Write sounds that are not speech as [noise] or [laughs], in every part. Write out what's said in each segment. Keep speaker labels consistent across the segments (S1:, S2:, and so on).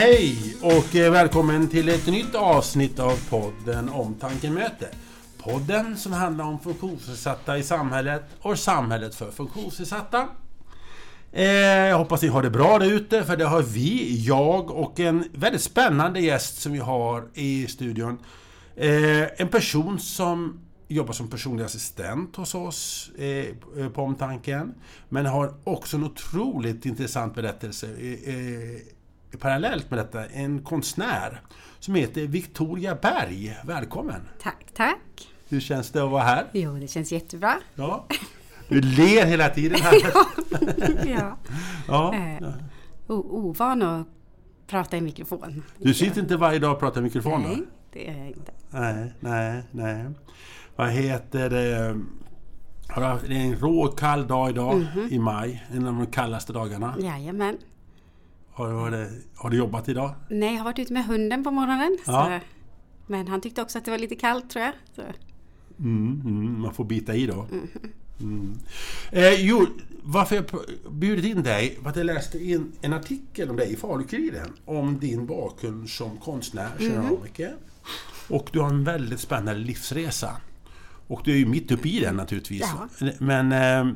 S1: Hej och eh, välkommen till ett nytt avsnitt av podden Omtankemöte. Podden som handlar om funktionsnedsatta i samhället och samhället för funktionsnedsatta. Eh, jag hoppas ni har det bra där ute för det har vi, jag och en väldigt spännande gäst som vi har i studion. Eh, en person som jobbar som personlig assistent hos oss på Omtanken. Men har också en otroligt intressant berättelse parallellt med detta. En konstnär som heter Victoria Berg. Välkommen!
S2: Tack, tack!
S1: Hur känns det att vara här?
S2: Jo, det känns jättebra.
S1: Ja. Du ler hela tiden här. [laughs]
S2: ja. ja. [laughs] Eh, ovan att prata i mikrofon.
S1: Du sitter inte varje dag och pratar i mikrofon
S2: Nej, det gör jag inte.
S1: Nej, nej, nej. Vad heter det? Det är en rå kall dag idag mm -hmm. i maj. En av de kallaste dagarna.
S2: Jajamän.
S1: Har, det, har du jobbat idag?
S2: Nej, jag har varit ute med hunden på morgonen. Ja. Så, men han tyckte också att det var lite kallt tror jag.
S1: Mm, mm, man får bita i då. Mm. Mm. Eh, jo, varför jag bjudit in dig var att jag läste in en artikel om dig i Falukuriren om din bakgrund som konstnär, keramiker. Mm. Och du har en väldigt spännande livsresa. Och du är ju mitt uppe i den naturligtvis. Ja. Men eh,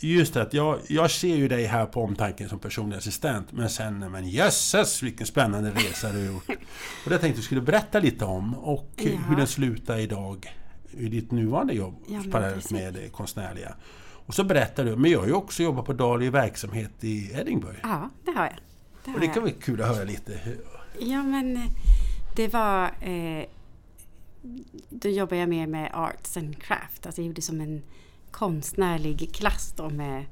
S1: just det jag, jag ser ju dig här på omtanken som personlig assistent. Men sen, men jösses vilken spännande resa du har gjort. [laughs] Och det tänkte du skulle berätta lite om. Och ja. hur den slutar idag i ditt nuvarande jobb ja, parallellt med det konstnärliga. Och så berättar du, men jag har ju också jobbat på daglig verksamhet i Edinburgh.
S2: Ja, det har jag.
S1: Det och det kan vara kul att höra lite.
S2: Ja, men eh, det var... Eh, då jobbade jag mer med arts and craft. Alltså jag gjorde som en konstnärlig klass då med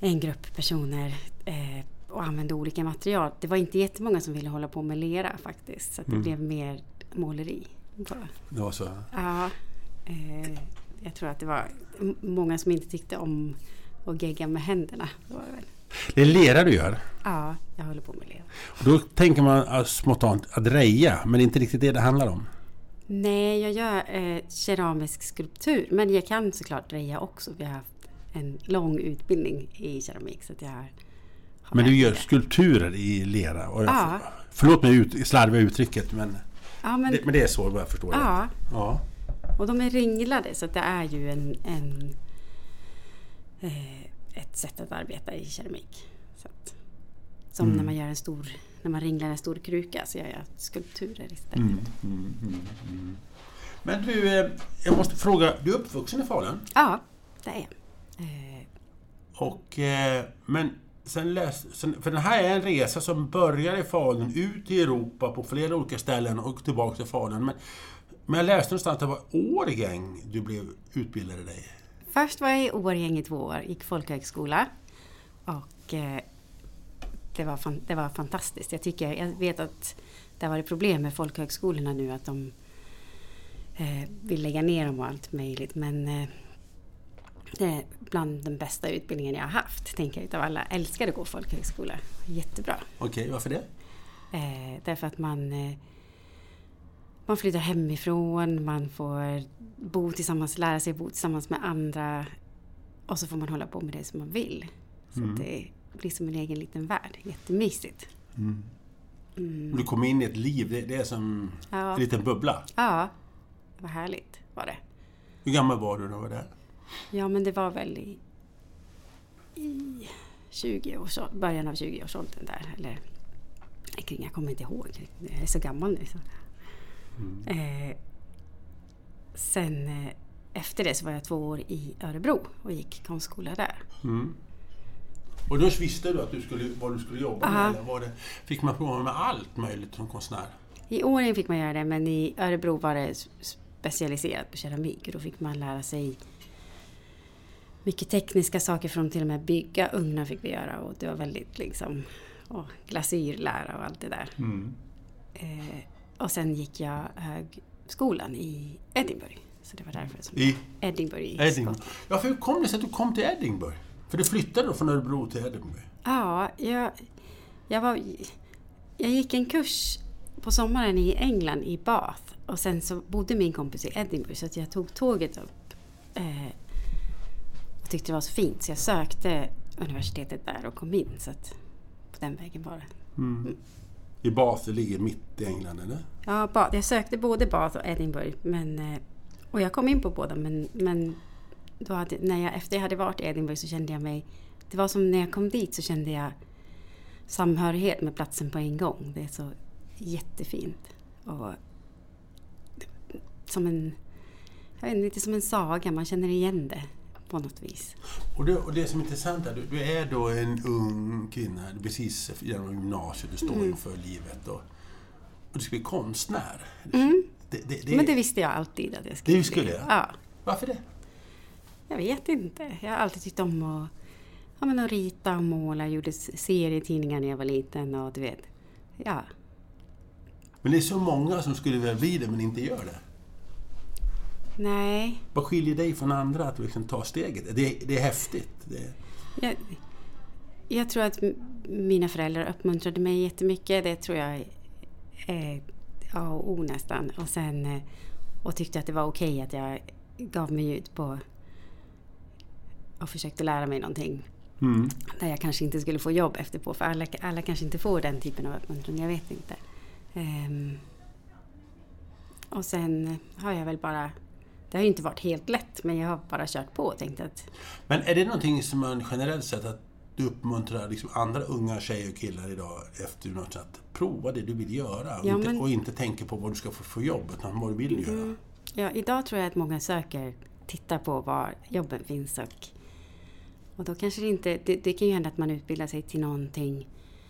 S2: en grupp personer eh, och använde olika material. Det var inte jättemånga som ville hålla på med lera faktiskt. Så det mm. blev mer måleri.
S1: Det var så?
S2: Ja. Eh, jag tror att det var många som inte tyckte om att gegga med händerna. Det, var väl.
S1: det är lera du gör?
S2: Ja, jag håller på med lera.
S1: Och då tänker man spontant att dreja, men det är inte riktigt det det handlar om?
S2: Nej, jag gör eh, keramisk skulptur. Men jag kan såklart dreja också. Vi har haft en lång utbildning i keramik. Så jag har,
S1: har men du gör det. skulpturer i lera? Och ja. Förlåt mig ut, slarviga uttrycket men, ja, men, det, men det är så vad jag förstår
S2: ja. det. Ja. Och de är ringlade så det är ju en, en eh, ett sätt att arbeta i keramik. Så att, som mm. när man gör en stor när man ringlar en stor kruka så gör jag skulpturer istället. Mm, mm, mm,
S1: mm. Men du, eh, jag måste fråga, du är uppvuxen i Falun?
S2: Ja, det är jag. Eh.
S1: Och, eh, men sen läs, sen, för den här är en resa som börjar i Falun, ut i Europa på flera olika ställen och tillbaka till Falun. Men, men jag läste någonstans att det var Årgäng du blev utbildad i dig.
S2: Först var jag i Årgäng i två år, gick folkhögskola. Och det var, fan, det var fantastiskt. Jag, tycker, jag vet att det har varit problem med folkhögskolorna nu att de eh, vill lägga ner dem och allt möjligt. Men eh, det är bland den bästa utbildningen jag har haft. Tänker jag utav alla. Älskar att gå folkhögskola. Jättebra.
S1: Okej, okay, varför det?
S2: Eh, därför att man eh, man flyttar hemifrån, man får bo tillsammans, lära sig bo tillsammans med andra och så får man hålla på med det som man vill. Så mm. det blir som en egen liten värld. Jättemysigt. Mm.
S1: Mm. Du kom in i ett liv, det, det är som ja. en liten bubbla.
S2: Ja, vad härligt var det.
S1: Hur gammal var du när du var där?
S2: Ja, men det var väl i, i 20 års, början av 20-årsåldern där. Eller kring, jag kommer inte ihåg, jag är så gammal nu. Så. Mm. Eh, sen eh, efter det så var jag två år i Örebro och gick konstskola där. Mm.
S1: Och då visste du att du skulle, vad du skulle jobba Aha. med? Eller var det, fick man prova med allt möjligt som konstnär?
S2: I Årjäng fick man göra det, men i Örebro var det specialiserat på keramik. Och då fick man lära sig mycket tekniska saker från till och med bygga ugnar fick vi göra. Och det var väldigt liksom och glasyrlära och allt det där. Mm. Eh, och sen gick jag högskolan i Edinburgh. Så det var därför som
S1: I?
S2: Edinburgh
S1: i Edinburgh. Ja, för hur kom det sig att du kom till Edinburgh? För du flyttade då från Örebro till Edinburgh?
S2: Ja, jag, jag, var, jag gick en kurs på sommaren i England, i Bath. Och sen så bodde min kompis i Edinburgh så jag tog tåget upp. Eh, och tyckte det var så fint så jag sökte universitetet där och kom in. Så att på den vägen var det.
S1: Mm. I Bath, det ligger mitt i England eller?
S2: Ja, Bath. Jag sökte både Bath och Edinburgh. Men, eh, och jag kom in på båda men, men då hade, när jag, efter jag hade varit i Edinburgh så kände jag mig... Det var som när jag kom dit så kände jag samhörighet med platsen på en gång. Det är så jättefint. Och som en... Jag vet inte, lite som en saga, man känner igen det på något vis.
S1: Och det, och det som är intressant är, du, du är då en ung kvinna, du precis genom gymnasiet, du står
S2: Mm.
S1: inför livet och, och du ska bli konstnär.
S2: Mm.
S1: Det, det, det,
S2: Men det visste jag alltid att jag skulle
S1: Det skulle
S2: bli.
S1: jag?
S2: Ja.
S1: Varför det?
S2: Jag vet inte. Jag har alltid tyckt om att, ja, men att rita och måla. Jag gjorde serietidningar när jag var liten och du vet. Ja.
S1: Men det är så många som skulle vilja bli det men inte gör det.
S2: Nej.
S1: Vad skiljer dig från andra att liksom ta steget? Det, det är häftigt. Det,
S2: Jag, jag tror att mina föräldrar uppmuntrade mig jättemycket. Det tror jag är A och O nästan. Och sen eh, och tyckte att det var okej att jag gav mig ut på och försökte lära mig någonting
S1: mm.
S2: där jag kanske inte skulle få jobb efterpå. För alla, alla kanske inte får den typen av uppmuntran, jag vet inte. Ehm, och sen har jag väl bara... Det har ju inte varit helt lätt, men jag har bara kört på och tänkt att
S1: Men är det någonting som man generellt sett att du uppmuntrar liksom andra unga tjejer och killar idag efter något att prova det du vill göra och,
S2: Ja,
S1: inte,
S2: men-
S1: och inte tänka på vad du ska få för jobb utan vad du vill göra.
S2: Mm. Ja, idag tror jag att många söker, tittar på var jobben finns och, och då kanske det inte... Det, det kan ju hända att man utbildar sig till någonting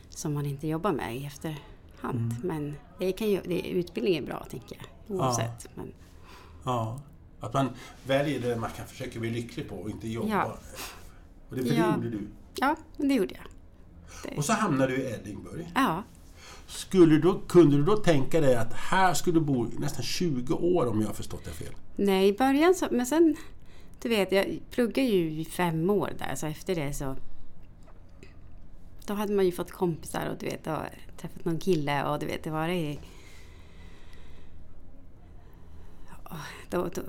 S2: som man inte jobbar med i efterhand. Men det kan ju, det, utbildning är bra, tänker jag, oavsett. Men,
S1: Ja. Att man väljer det man kan försöka bli lycklig på och inte jobba.
S2: Ja.
S1: Och det, för
S2: Ja.
S1: det gjorde du.
S2: ja, det gjorde jag. Det,
S1: Och så hamnade du i Edinburgh.
S2: ja,
S1: Skulle du kunde du då tänka dig att här skulle du bo nästan 20 år om jag har förstått det fel?
S2: nej, i början så... Men sen, du vet, jag pluggade ju i fem år där, så efter det så... Då hade man ju fått kompisar och du vet, och träffat någon kille och du vet, det var det... Då, då,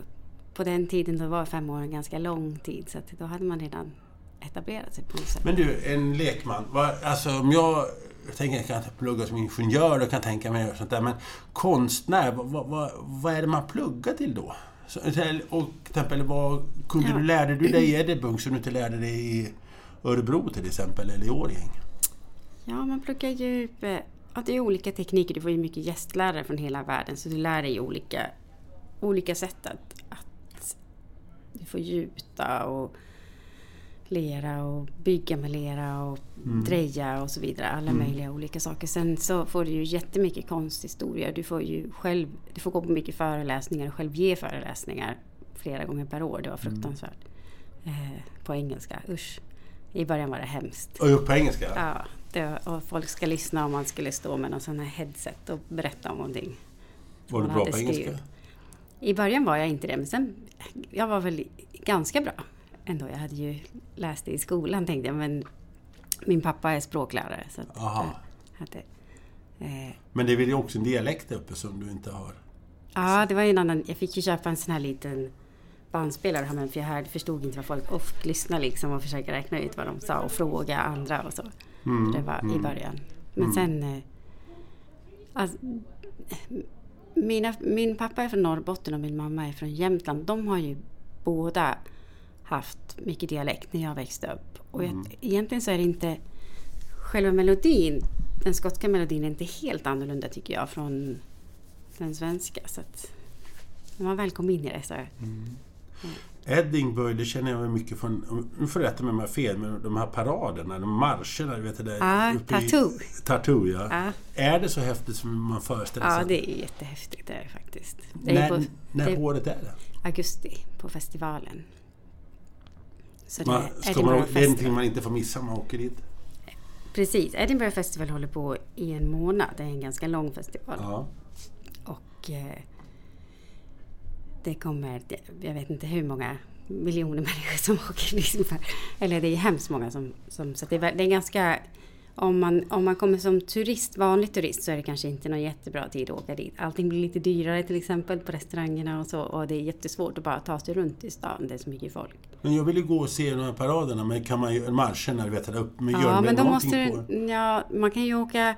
S2: på den tiden då var fem år en ganska lång tid så att då hade man redan etablerat sig på något sätt.
S1: Men du, en lekman. Alltså om jag jag tänker jag kan plugga som ingenjör och kan tänka mig sånt där. Men konstnär, vad, vad, vad är det man pluggar till då? Och till exempel, vad kunde
S2: Ja.
S1: du lärde du dig i Edinburgh som du inte lärde dig i Örebro till exempel, eller i Årjäng?
S2: Ja, man pluggar ju... eh, Ja, det är olika tekniker. Du får ju mycket gästlärare från hela världen så du lär dig olika, olika sätt att, att... Du får gjuta och lera och bygga med lera och dreja och så vidare. Alla möjliga olika saker. Sen så får du ju jättemycket konsthistoria. Du får ju själv... Du får gå på mycket föreläsningar och själv ge föreläsningar flera gånger per år. Det var fruktansvärt. Eh, på engelska. Usch. I början var det hemskt.
S1: Och på engelska?
S2: Ja, det, och folk ska lyssna om man skulle stå med någon sån här headset och berätta om någonting.
S1: Var du bra på engelska?
S2: I början var jag inte det, men sen... Jag var väl ganska bra ändå. Jag hade ju läst det i skolan tänkte jag, men min pappa är språklärare. Så att jag hade, eh,
S1: Men det är väl också en dialekt uppe som du inte har?
S2: ja, det var ju en annan... Jag fick ju köpa en sån här liten bandspelare men för jag förstod inte vad folk... Och lyssna liksom och försöka räkna ut vad de sa och fråga andra och så.
S1: Mm,
S2: Det var i
S1: mm.
S2: början. Men sen... eh, Alltså, mina, min pappa är från Norrbotten och min mamma är från Jämtland. De har ju båda haft mycket dialekt när jag växte upp. Och
S1: Mm.
S2: jag, egentligen så är det inte... Själva melodin, den skotska melodin är inte helt annorlunda tycker jag från den svenska. Så att man väl kom in i det så...
S1: Edinburgh, det känner jag mycket från... Nu får du rätta mig om jag har fel, men de här paraderna, de marscherna, du vet det där...
S2: Ja, Tartu.
S1: Tartu, ja.
S2: Ja,
S1: Är det så häftigt som man föreställer sig?
S2: ja det är jättehäftigt det är faktiskt. Det är
S1: när
S2: på,
S1: när
S2: det
S1: året är det?
S2: augusti på festivalen. Så det
S1: Man,
S2: är
S1: ska man, det är någonting man inte får missa om man åker dit.
S2: Precis, Edinburgh Festival håller på i en månad. Det är en ganska lång festival.
S1: Ja.
S2: Och eh, det kommer, jag vet inte hur många miljoner [laughs] människor som åker. Liksom. Eller det är hemskt många som... som så det, är, det är ganska om man, om man kommer som turist, vanlig turist, så är det kanske inte någon jättebra tid att åka dit. Allting blir lite dyrare till exempel på restaurangerna och så och det är jättesvårt att bara ta sig runt i stan. Det är så mycket folk.
S1: Men jag vill ju gå och se de här paraderna, men kan man ju marscherna, vet du, upp med
S2: Ja, men då måste på... ja, man kan ju åka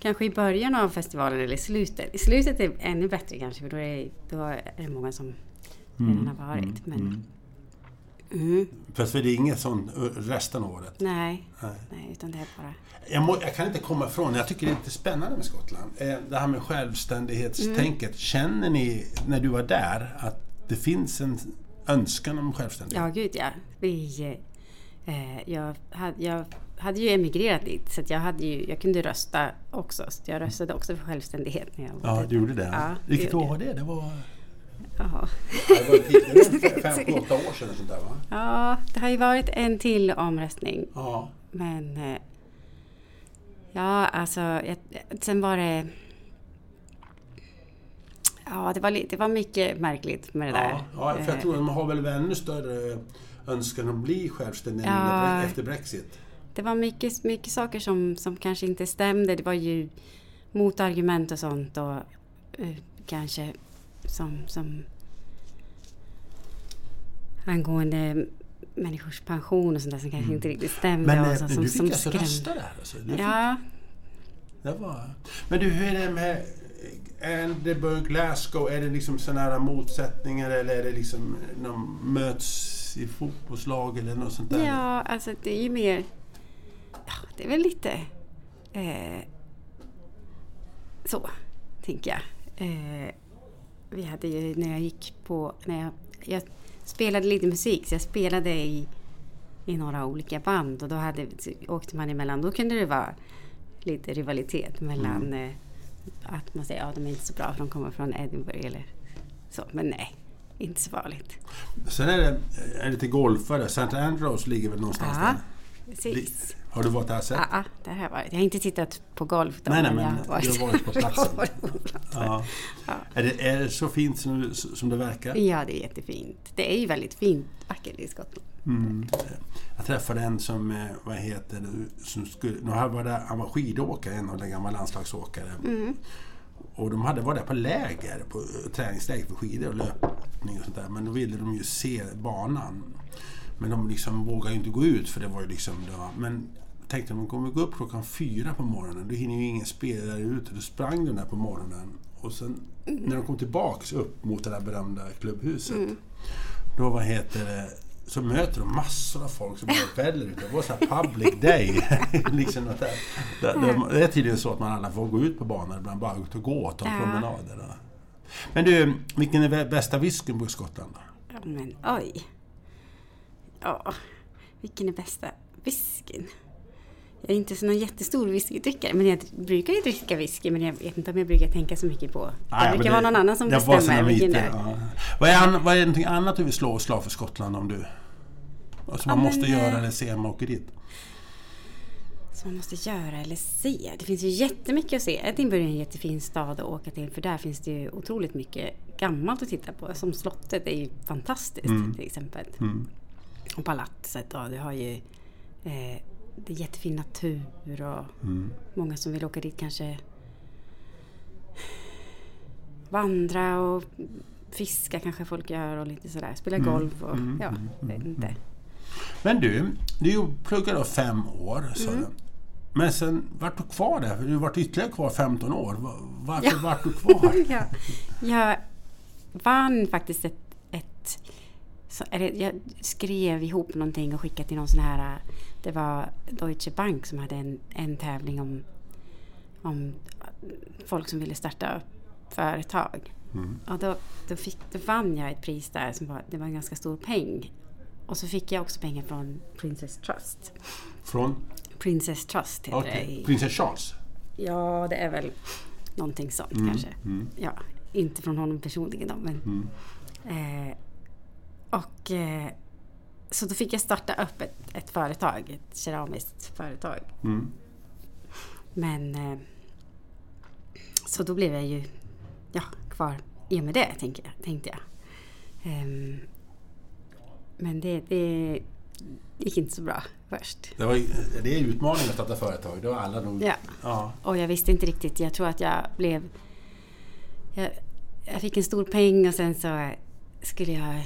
S2: kanske i början av festivalen eller i slutet. I slutet är ännu bättre kanske, för då är, då är det många som redan mm, har varit. Mm, men, mm.
S1: Mm. Fast det är inget sånt resten av året?
S2: Nej, nej. nej utan det är bara...
S1: Jag, må, jag, kan inte komma ifrån, jag tycker det är lite spännande med Skottland. Eh, det här med självständighetstänket. Mm. Känner ni, när du var där, att det finns en önskan om självständighet?
S2: Ja, gud ja. Vi, eh, jag, hade, jag hade ju emigrerat dit, så jag, hade ju, jag kunde rösta också. Så jag röstade också för självständighet. När jag
S1: var ja, du gjorde det? Ja, Vilket år var det? Det var...
S2: Jaha.
S1: Det var [laughs] fem, åtta år sedan sånt där va?
S2: Ja, det har ju varit en till omröstning.
S1: Ja.
S2: Men... Eh, ja, alltså... Sen var det... Ja, det var, det var mycket märkligt med det där.
S1: Ja, för jag tror att man har väl ännu större önskan att bli självständig ja, efter Brexit.
S2: Det var mycket, mycket saker som, som kanske inte stämde. Det var ju motargument och sånt och uh, kanske som, som angående människors pension och sånt där som kanske mm. inte riktigt stämde.
S1: Men,
S2: och så,
S1: men
S2: som,
S1: du fick som alltså skräm... rösta där? Alltså. Du
S2: ja.
S1: Fick... Det var... Men du, hur är det med Edinburgh, Glasgow? Är det liksom sådana här motsättningar eller är det liksom de möts i fotbollslag eller något sånt där?
S2: Ja, alltså det är ju mer... Ja, det är väl lite... Eh, så, tänker jag. Eh, vi hade ju när jag gick på... När jag, jag spelade lite musik så jag spelade i, i några olika band och då hade, åkte man emellan. Då kunde det vara lite rivalitet mellan mm. eh, att man säger att ja, de är inte så bra för de kommer från Edinburgh eller så. Men nej, inte så farligt.
S1: Sen är det, är det lite golfare. St. Andrews ligger väl någonstans
S2: ja, där? Precis.
S1: Har du varit där och sett?
S2: Ja, där har jag varit. Jag har inte tittat på golf.
S1: Då, nej, nej, men, jag har varit, har [laughs] varit på platsen. ja. ja. Är, det, är det så fint som, som det verkar?
S2: Ja, det är jättefint. Det är ju väldigt fint vackert i Skottland.
S1: Mm. Jag träffade en som, eh, vad heter det, som skulle, nu var där, han var skidåkare, en av de gamla landslagsåkare.
S2: Mm.
S1: Och de hade varit där på läger, på eh, träningsläger för skidor och löpning och sånt där. Men då ville de ju se banan. Men de liksom vågade inte gå ut för det var ju liksom... Det var, men tänkte att de kommer gå upp klockan fyra på morgonen, då hinner ju ingen spelare ut. Då sprang de där på morgonen. Och sen mm. när de kom tillbaks upp mot det där berömda klubbhuset, mm. då vad heter det, så möter de massor av folk som bara väller ut. Det var så här public day. [laughs] liksom det, det, det, är tydligen så att man alla får gå ut på banan ibland, bara ut och gå och ta ja. promenader. Men du, vilken är bästa whiskyn på Skottland?
S2: Ja, men oj. Ja, vilken är bästa whiskyn? Jag är inte så någon jättestor whiskydrickare, men jag brukar ju dricka whisky, men jag vet inte om jag brukar tänka så mycket på. Det brukar vara någon annan som bestämmer vilken det är. Ja.
S1: Vad är, vad är någonting annat du vill slå slag för Skottland om du... Som man ja, måste men, göra eller se om man åker dit?
S2: Som man måste göra eller se? Det finns ju jättemycket att se. Edinburgh är en jättefin stad att åka till, för där finns det ju otroligt mycket gammalt att titta på. Som slottet är ju fantastiskt mm. till exempel.
S1: Mm.
S2: Och palatset då, det har ju eh, det är jättefin natur och
S1: mm.
S2: många som vill åka dit kanske vandra och fiska kanske folk gör och lite sådär. Spela mm. golf och mm. ja, mm. vet mm. inte.
S1: Men du, du pluggade då fem år sa du. Men sen vart du kvar där? Du vart ytterligare kvar 15 år. Varför ja. vart du kvar? [laughs]
S2: ja. Jag vann faktiskt ett, ett så, jag skrev ihop någonting och skickade till någon sån här det var Deutsche Bank som hade en, en tävling om, om folk som ville starta företag.
S1: Mm.
S2: Och då, då, fick, då vann jag ett pris där som var, det var en ganska stor peng. Och så fick jag också pengar från Princess Trust.
S1: Från?
S2: Princess Trust heter okay.
S1: det. Princess Charles?
S2: Ja, det är väl någonting sånt mm. kanske.
S1: Mm.
S2: Ja, inte från honom personligen då, men...
S1: Mm.
S2: Eh, och eh, så då fick jag starta upp ett, ett företag, ett keramiskt företag.
S1: Mm.
S2: Men eh, så då blev jag ju ja, kvar i och med det, tänkte jag. Tänkte jag. Um, men det, det gick inte så bra först.
S1: Det, var, det är utmaningen att starta företag. Det har alla nog...
S2: Ja.
S1: ja.
S2: Och jag visste inte riktigt. Jag tror att jag blev... Jag, jag fick en stor peng och sen så skulle jag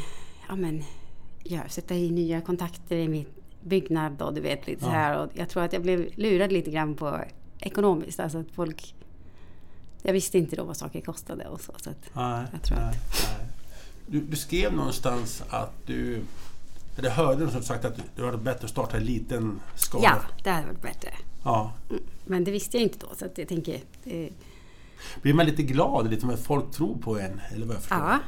S2: ja, men, ja, sätta i nya kontakter i min byggnad och du vet lite så här. Och jag tror att jag blev lurad lite grann på ekonomiskt. Alltså att folk... Jag visste inte då vad saker kostade och så. så att
S1: Nej,
S2: jag tror
S1: nej,
S2: att,
S1: nej. Du, du skrev någonstans att du... Eller hörde du som sagt att det var bättre att starta i liten skala?
S2: ja, det hade varit bättre.
S1: ja.
S2: Mm, Men det visste jag inte då. Så att jag tänker... Eh,
S1: Blir man lite glad lite med folk tror på en? Eller vad jag förstår?
S2: Ja,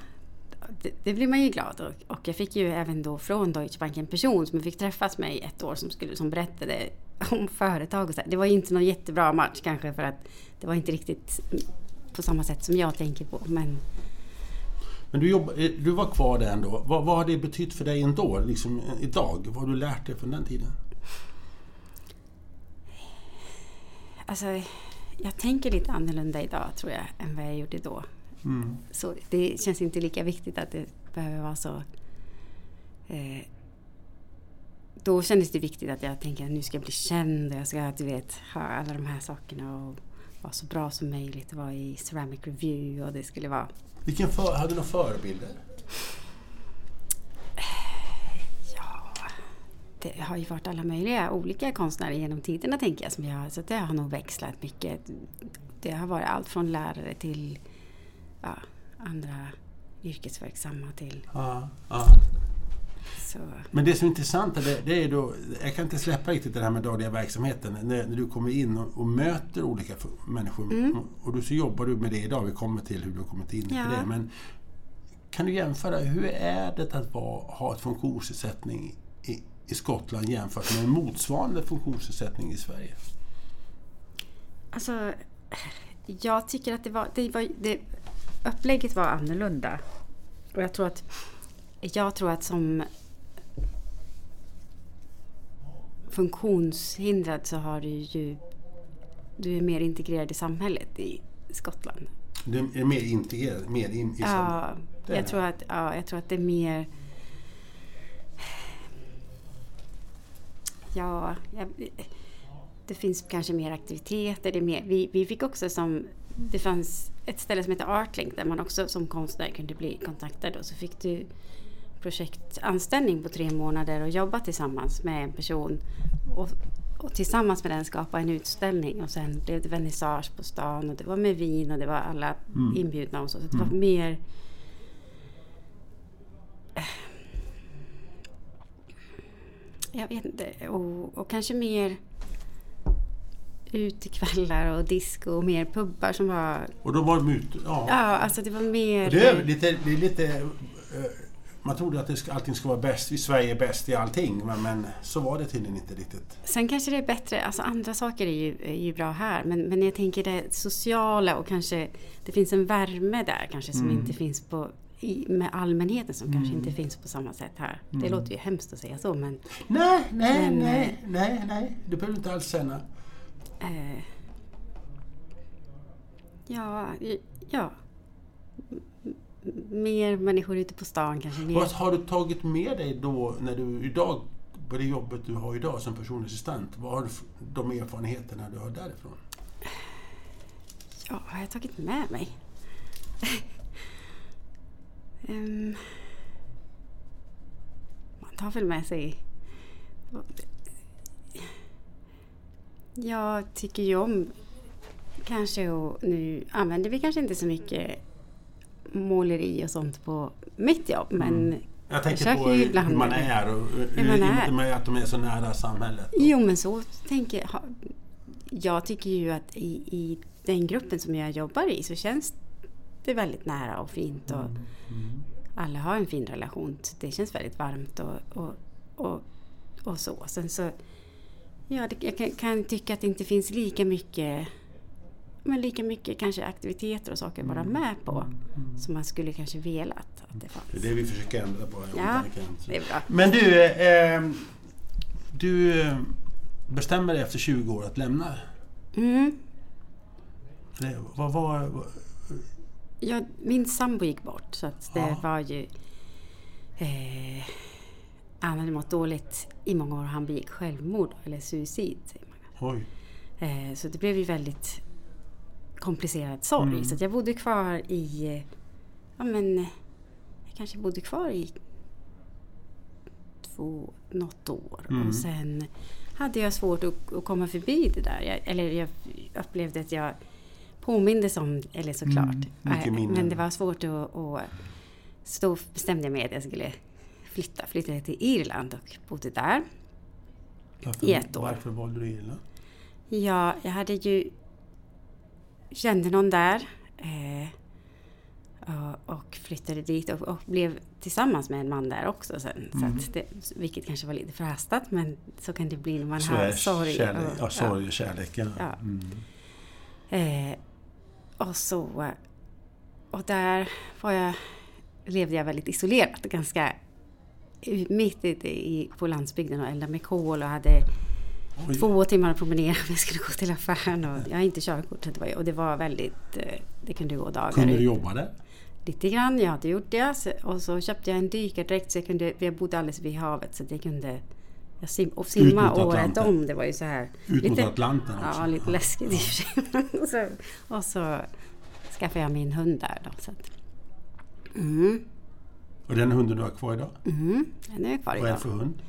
S2: det, det blir man ju glad och, och jag fick ju även då från Deutsche Bank en person som fick träffas med i ett år som, skulle, som berättade om företag och så. Det var ju inte någon jättebra match kanske för att det var inte riktigt på samma sätt som jag tänker på. Men
S1: Men du, jobb, eh, du var kvar där ändå. Vad, vad har det betytt för dig ändå, liksom eh, idag? Vad har du lärt dig från den tiden?
S2: alltså, jag tänker lite annorlunda idag tror jag än vad jag gjorde då.
S1: Mm.
S2: Så det känns inte lika viktigt att det behöver vara så... Eh, då kändes det viktigt att jag tänker att nu ska jag bli känd och jag ska du vet, ha alla de här sakerna och vara så bra som möjligt och vara i Ceramic Review och det skulle vara...
S1: Vilken för, hade du några förebilder?
S2: Ja, det har ju varit alla möjliga olika konstnärer genom tiderna tänker jag. Som jag så det har nog växlat mycket. Det har varit allt från lärare till ja, andra yrkesverksamma till...
S1: Ja, ja.
S2: Så,
S1: Men det som är intressant är det, det är då, jag kan inte släppa riktigt det här med dagliga verksamheten. När, när du kommer in och, och möter olika människor.
S2: Mm.
S1: Och du så jobbar du med det idag, vi kommer till hur du har kommit in
S2: Ja.
S1: på det. Men kan du jämföra, hur är det att vara, ha ett funktionsnedsättning i, i Skottland jämfört med en motsvarande funktionsnedsättning i Sverige?
S2: Alltså, jag tycker att det var, det var det, upplägget var annorlunda. Och jag tror att, jag tror att som funktionshindrad så har du ju, du är mer integrerad i samhället i Skottland.
S1: Det är mer integrerat, mer in i samhället.
S2: Ja, jag tror, att, ja, jag tror att det är mer... Ja, jag, det finns kanske mer aktiviteter. Det är mer, vi, vi fick också som... Det fanns ett ställe som heter Artlink där man också som konstnär kunde bli kontaktad. Och så fick du projektanställning på tre månader och jobba tillsammans med en person. Och, och tillsammans med den skapa en utställning. Och sen blev det vernissage på stan och det var med vin och det var alla
S1: Mm.
S2: inbjudna och så. så det var mer... Jag vet inte. Och, och kanske mer utekvällar och disco och mer pubbar som var...
S1: Och då var ute, ja.
S2: Ja, alltså det var mer...
S1: Det är lite, det är lite eh, man trodde att det ska, allting ska vara bäst, vi Sverige är bäst i allting, men, men så var det tydligen inte riktigt.
S2: Sen kanske det är bättre, alltså andra saker är ju, är ju bra här, men, men jag tänker det sociala och kanske det finns en värme där kanske som
S1: Mm.
S2: inte finns på, i, med allmänheten som kanske inte finns på samma sätt här. Det
S1: Mm.
S2: låter ju hemskt att säga så men
S1: Nej, nej,
S2: Men,
S1: nej, nej, nej, det behöver du inte alls känna.
S2: Eh, ja, ja. Mer människor ute på stan kanske. Mer.
S1: Vad har du tagit med dig då när du idag, på det jobbet du har idag som personlig assistent, vad har du de erfarenheterna du har därifrån?
S2: Ja, vad har jag tagit med mig? [laughs] Ehm, man tar väl med sig... Jag tycker ju om kanske och nu använder vi kanske inte så mycket måleri och sånt på mitt jobb men
S1: Jag tänker på hur
S2: ibland-
S1: man är och
S2: Hur man
S1: i och
S2: är.
S1: med att de är så nära samhället.
S2: Jo, men så tänker jag. Jag tycker ju att i, i den gruppen som jag jobbar i så känns det väldigt nära och fint. Och Alla har en fin relation. så Det känns väldigt varmt och, och, och, och så. Sen så ja, det, jag kan, kan tycka att det inte finns lika mycket men lika mycket kanske aktiviteter och saker att vara med på som man skulle kanske velat att det
S1: Det är
S2: fanns.
S1: det vi försöker ändra på.
S2: Ja, det är bra.
S1: Men du, eh, du bestämmer dig efter 20 år att lämna.
S2: Mm.
S1: Det, vad var... vad-
S2: Ja, min sambo gick bort så att det
S1: Ja.
S2: var ju... Eh, han hade mått dåligt i många år och han begick självmord eller suicid.
S1: Oj.
S2: Eh, så det blev ju väldigt komplicerad sorg.
S1: Mm.
S2: Så jag bodde kvar i... eh, Ja men... eh, Jag kanske bodde kvar i två, något år.
S1: Mm.
S2: Och sen hade jag svårt att, att komma förbi det där. Jag, eller jag upplevde att jag påmindes om, eller såklart.
S1: Mm,
S2: men det var svårt att... att så då bestämde jag mig att jag skulle flytta. Flyttade till Irland och bodde där.
S1: Varför,
S2: I ett år.
S1: Varför valde du Irland?
S2: Ja, jag hade ju... Kände någon där. Eh, och- flyttade dit och, och blev tillsammans med en man där också sen. Så
S1: Mm.
S2: att det, vilket kanske var lite förhastat men så kan det bli när man
S1: Så
S2: har sorg.
S1: kärlek,
S2: och-
S1: ja, sorg och kärlek. Ja.
S2: Ja.
S1: Mm.
S2: Eh, och så... Och där var jag, levde jag väldigt isolerat. Ganska mitt ute i, på landsbygden och eldade med kol och hade
S1: Oj.
S2: två timmar att promenera [laughs] när jag skulle gå till affären. Och jag har inte körkort. så det var- Och det var väldigt... eh, Det kunde gå dagar
S1: Kunde du jobba där?
S2: Lite grann, jag hade gjort det. Och så köpte jag en dykardräkt så jag kunde... Jag bodde alldeles vid havet så jag kunde... Jag sim, och simma året om. Det var ju så här...
S1: Ut mot Atlanten också?
S2: Ja, lite läskigt i och för sig. [laughs] och så skaffade jag min hund där då. Så att, mm,
S1: Och den hunden du har kvar idag?
S2: mm, den är kvar
S1: Vad är det
S2: idag.
S1: för hund?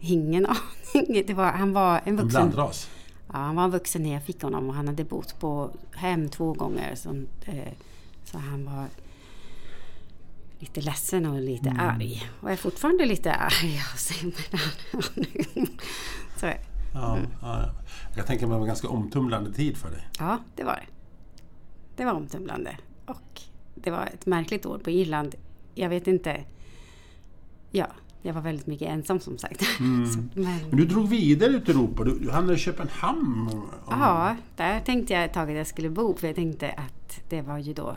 S2: Ingen aning. Det var, han var en
S1: En
S2: vuxen...
S1: blandras?
S2: Ja, han var vuxen när jag fick honom och han hade bott på hem två gånger. Så, eh, så han var lite ledsen och lite
S1: Mm.
S2: arg. Och är fortfarande lite arg [laughs] så,
S1: Ja,
S2: Mm.
S1: ja. Jag tänker mig det var en ganska omtumlande tid för dig.
S2: ja, det var det. Det var omtumlande. Och det var ett märkligt år på Irland. Jag vet inte. Ja, jag var väldigt mycket ensam som sagt.
S1: Mm. [laughs]
S2: Så,
S1: Men
S2: men,
S1: du drog vidare ut i Europa. Du, du hamnade i Köpenhamn. Om-
S2: ja, där tänkte jag ett tag att jag skulle bo. För jag tänkte att det var ju då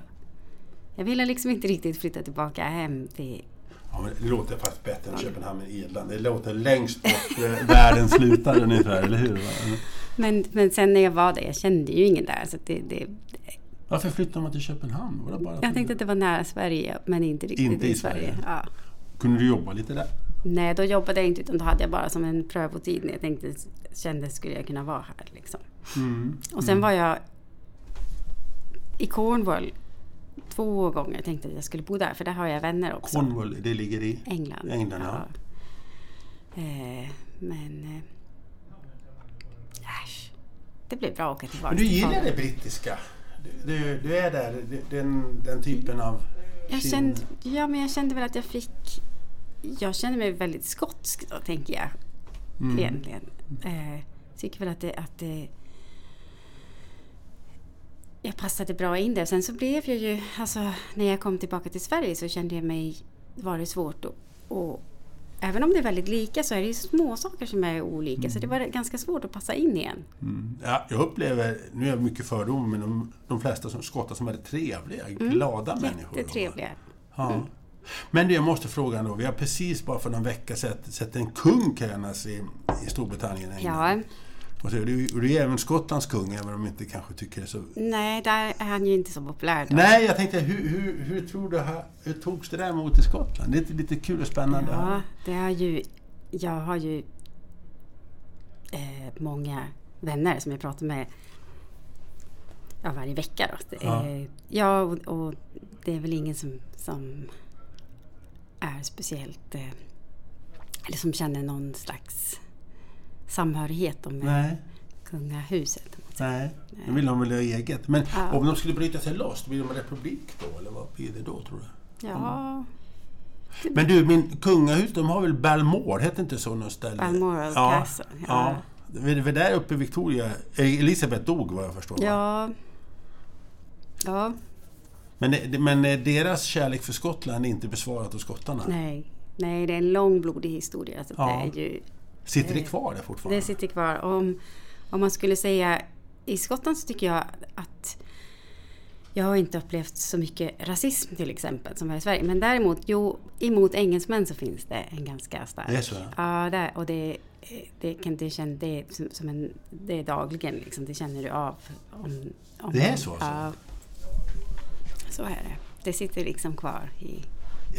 S2: Jag ville liksom inte riktigt flytta tillbaka hem till...
S1: Ja, men det låter faktiskt bättre än Köpenhamn i Irland. Det låter längst bort eh, världen slutar ungefär, eller hur?
S2: Men, men sen när jag var där, jag kände ju ingen där. Så det, det,
S1: Varför flyttade man till Köpenhamn? Var det bara
S2: jag tänkte att det var nära Sverige, men inte riktigt
S1: Inte i
S2: Sverige.
S1: Sverige.
S2: Ja.
S1: Kunde du jobba lite där?
S2: Nej, då jobbade jag inte utan då hade jag bara som en prövotid när jag tänkte, kände skulle jag kunna vara här. Liksom.
S1: Mm.
S2: Och sen var jag i Cornwall två gånger. tänkte att jag skulle bo där, för där har jag vänner också.
S1: Cornwall, det ligger i
S2: England.
S1: England, ja.
S2: Eh, men... Eh, äsch. Det blev bra att åka tillbaka
S1: Men du gillar det brittiska? Du, du, är där, den, den typen av...
S2: Jag kände, ja, men jag kände väl att jag fick... Jag kände mig väldigt skotsk då, tänker jag.
S1: Mm.
S2: Egentligen. Eh, tycker väl att det, att det... Jag passade bra in där. Sen så blev jag ju... Alltså, när jag kom tillbaka till Sverige så kände jag mig... Var det svårt att... även om det är väldigt lika så är det ju små saker som är olika. Så det var ganska svårt att passa in igen.
S1: Mm. Ja, jag upplever, nu är jag mycket fördom, men de, de flesta som skottar som är trevliga, glada människor.
S2: Mm. Jättetrevliga.
S1: Ja. Men du, jag måste fråga ändå. Vi har precis bara för någon vecka sett, sett en kung krönas i, i Storbritannien.
S2: Ja,
S1: Och så, är är även Skottlands kung, även om du inte kanske tycker det så...
S2: nej, där är han ju inte så populär. Då.
S1: Nej, jag tänkte, hur, hur, hur tror du, hur togs det där emot i Skottland? Det är lite, kul och spännande.
S2: Ja, det är ju... Jag har ju eh, många vänner som jag pratar med ja, varje vecka. Då. Det
S1: Ja.
S2: är- ja och, och det är väl ingen som, som är speciellt... Eh, eller som känner någon slags samhörighet med
S1: Nej,
S2: kungahuset.
S1: nej. Nu vill de väl ha eget. Men
S2: Ja.
S1: om de skulle bryta sig loss, blir de en republik då? Eller vad blir det då, tror du?
S2: Ja,
S1: Men du, min kungahus, de har väl Balmoral, hette inte så något ställe?
S2: Balmoral
S1: ja,
S2: Castle,
S1: Ja.
S2: ja.
S1: Det var där uppe Victoria, eh, Elisabeth dog vad jag förstår. va?
S2: ja, ja,
S1: Men, det- men eh, deras kärlek för Skottland är inte besvarat hos skottarna?
S2: nej. Nej, det är en lång blodig historia. Så
S1: Ja.
S2: det är ju
S1: Sitter det kvar där fortfarande?
S2: Det sitter kvar. Om, om man skulle säga i Skottland så tycker jag att jag har inte upplevt så mycket rasism till exempel som här i Sverige. Men däremot, jo, emot engelsmän så finns det en ganska stark.
S1: Det är så, ja.
S2: Där, och det, det kan det känna, det är som, som en, det är dagligen liksom, det känner du av. Om, om
S1: Det är så alltså?
S2: Ja, så är det. Det sitter liksom kvar i,